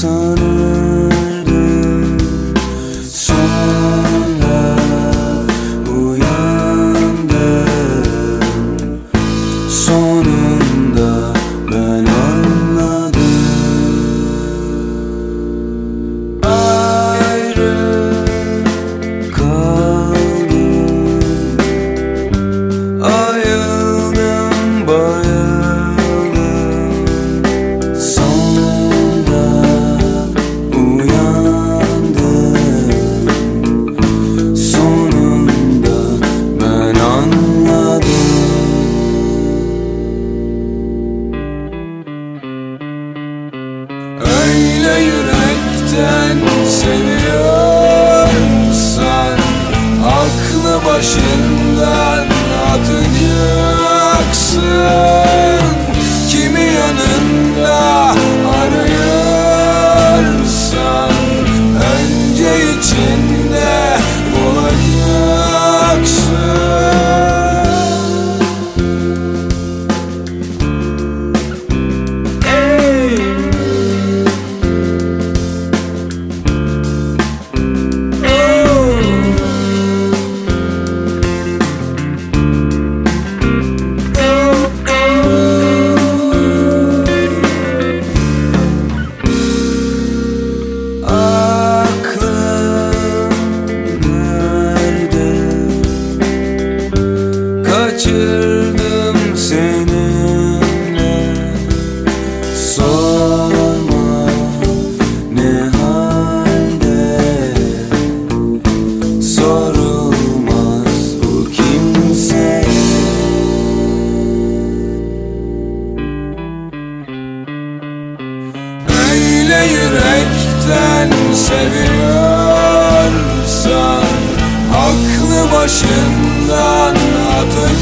sun seviyorsan Aklı başından atacaksın Sorulmaz bu kimseye Öyle yürekten seviyorsan Aklı başından atacaksın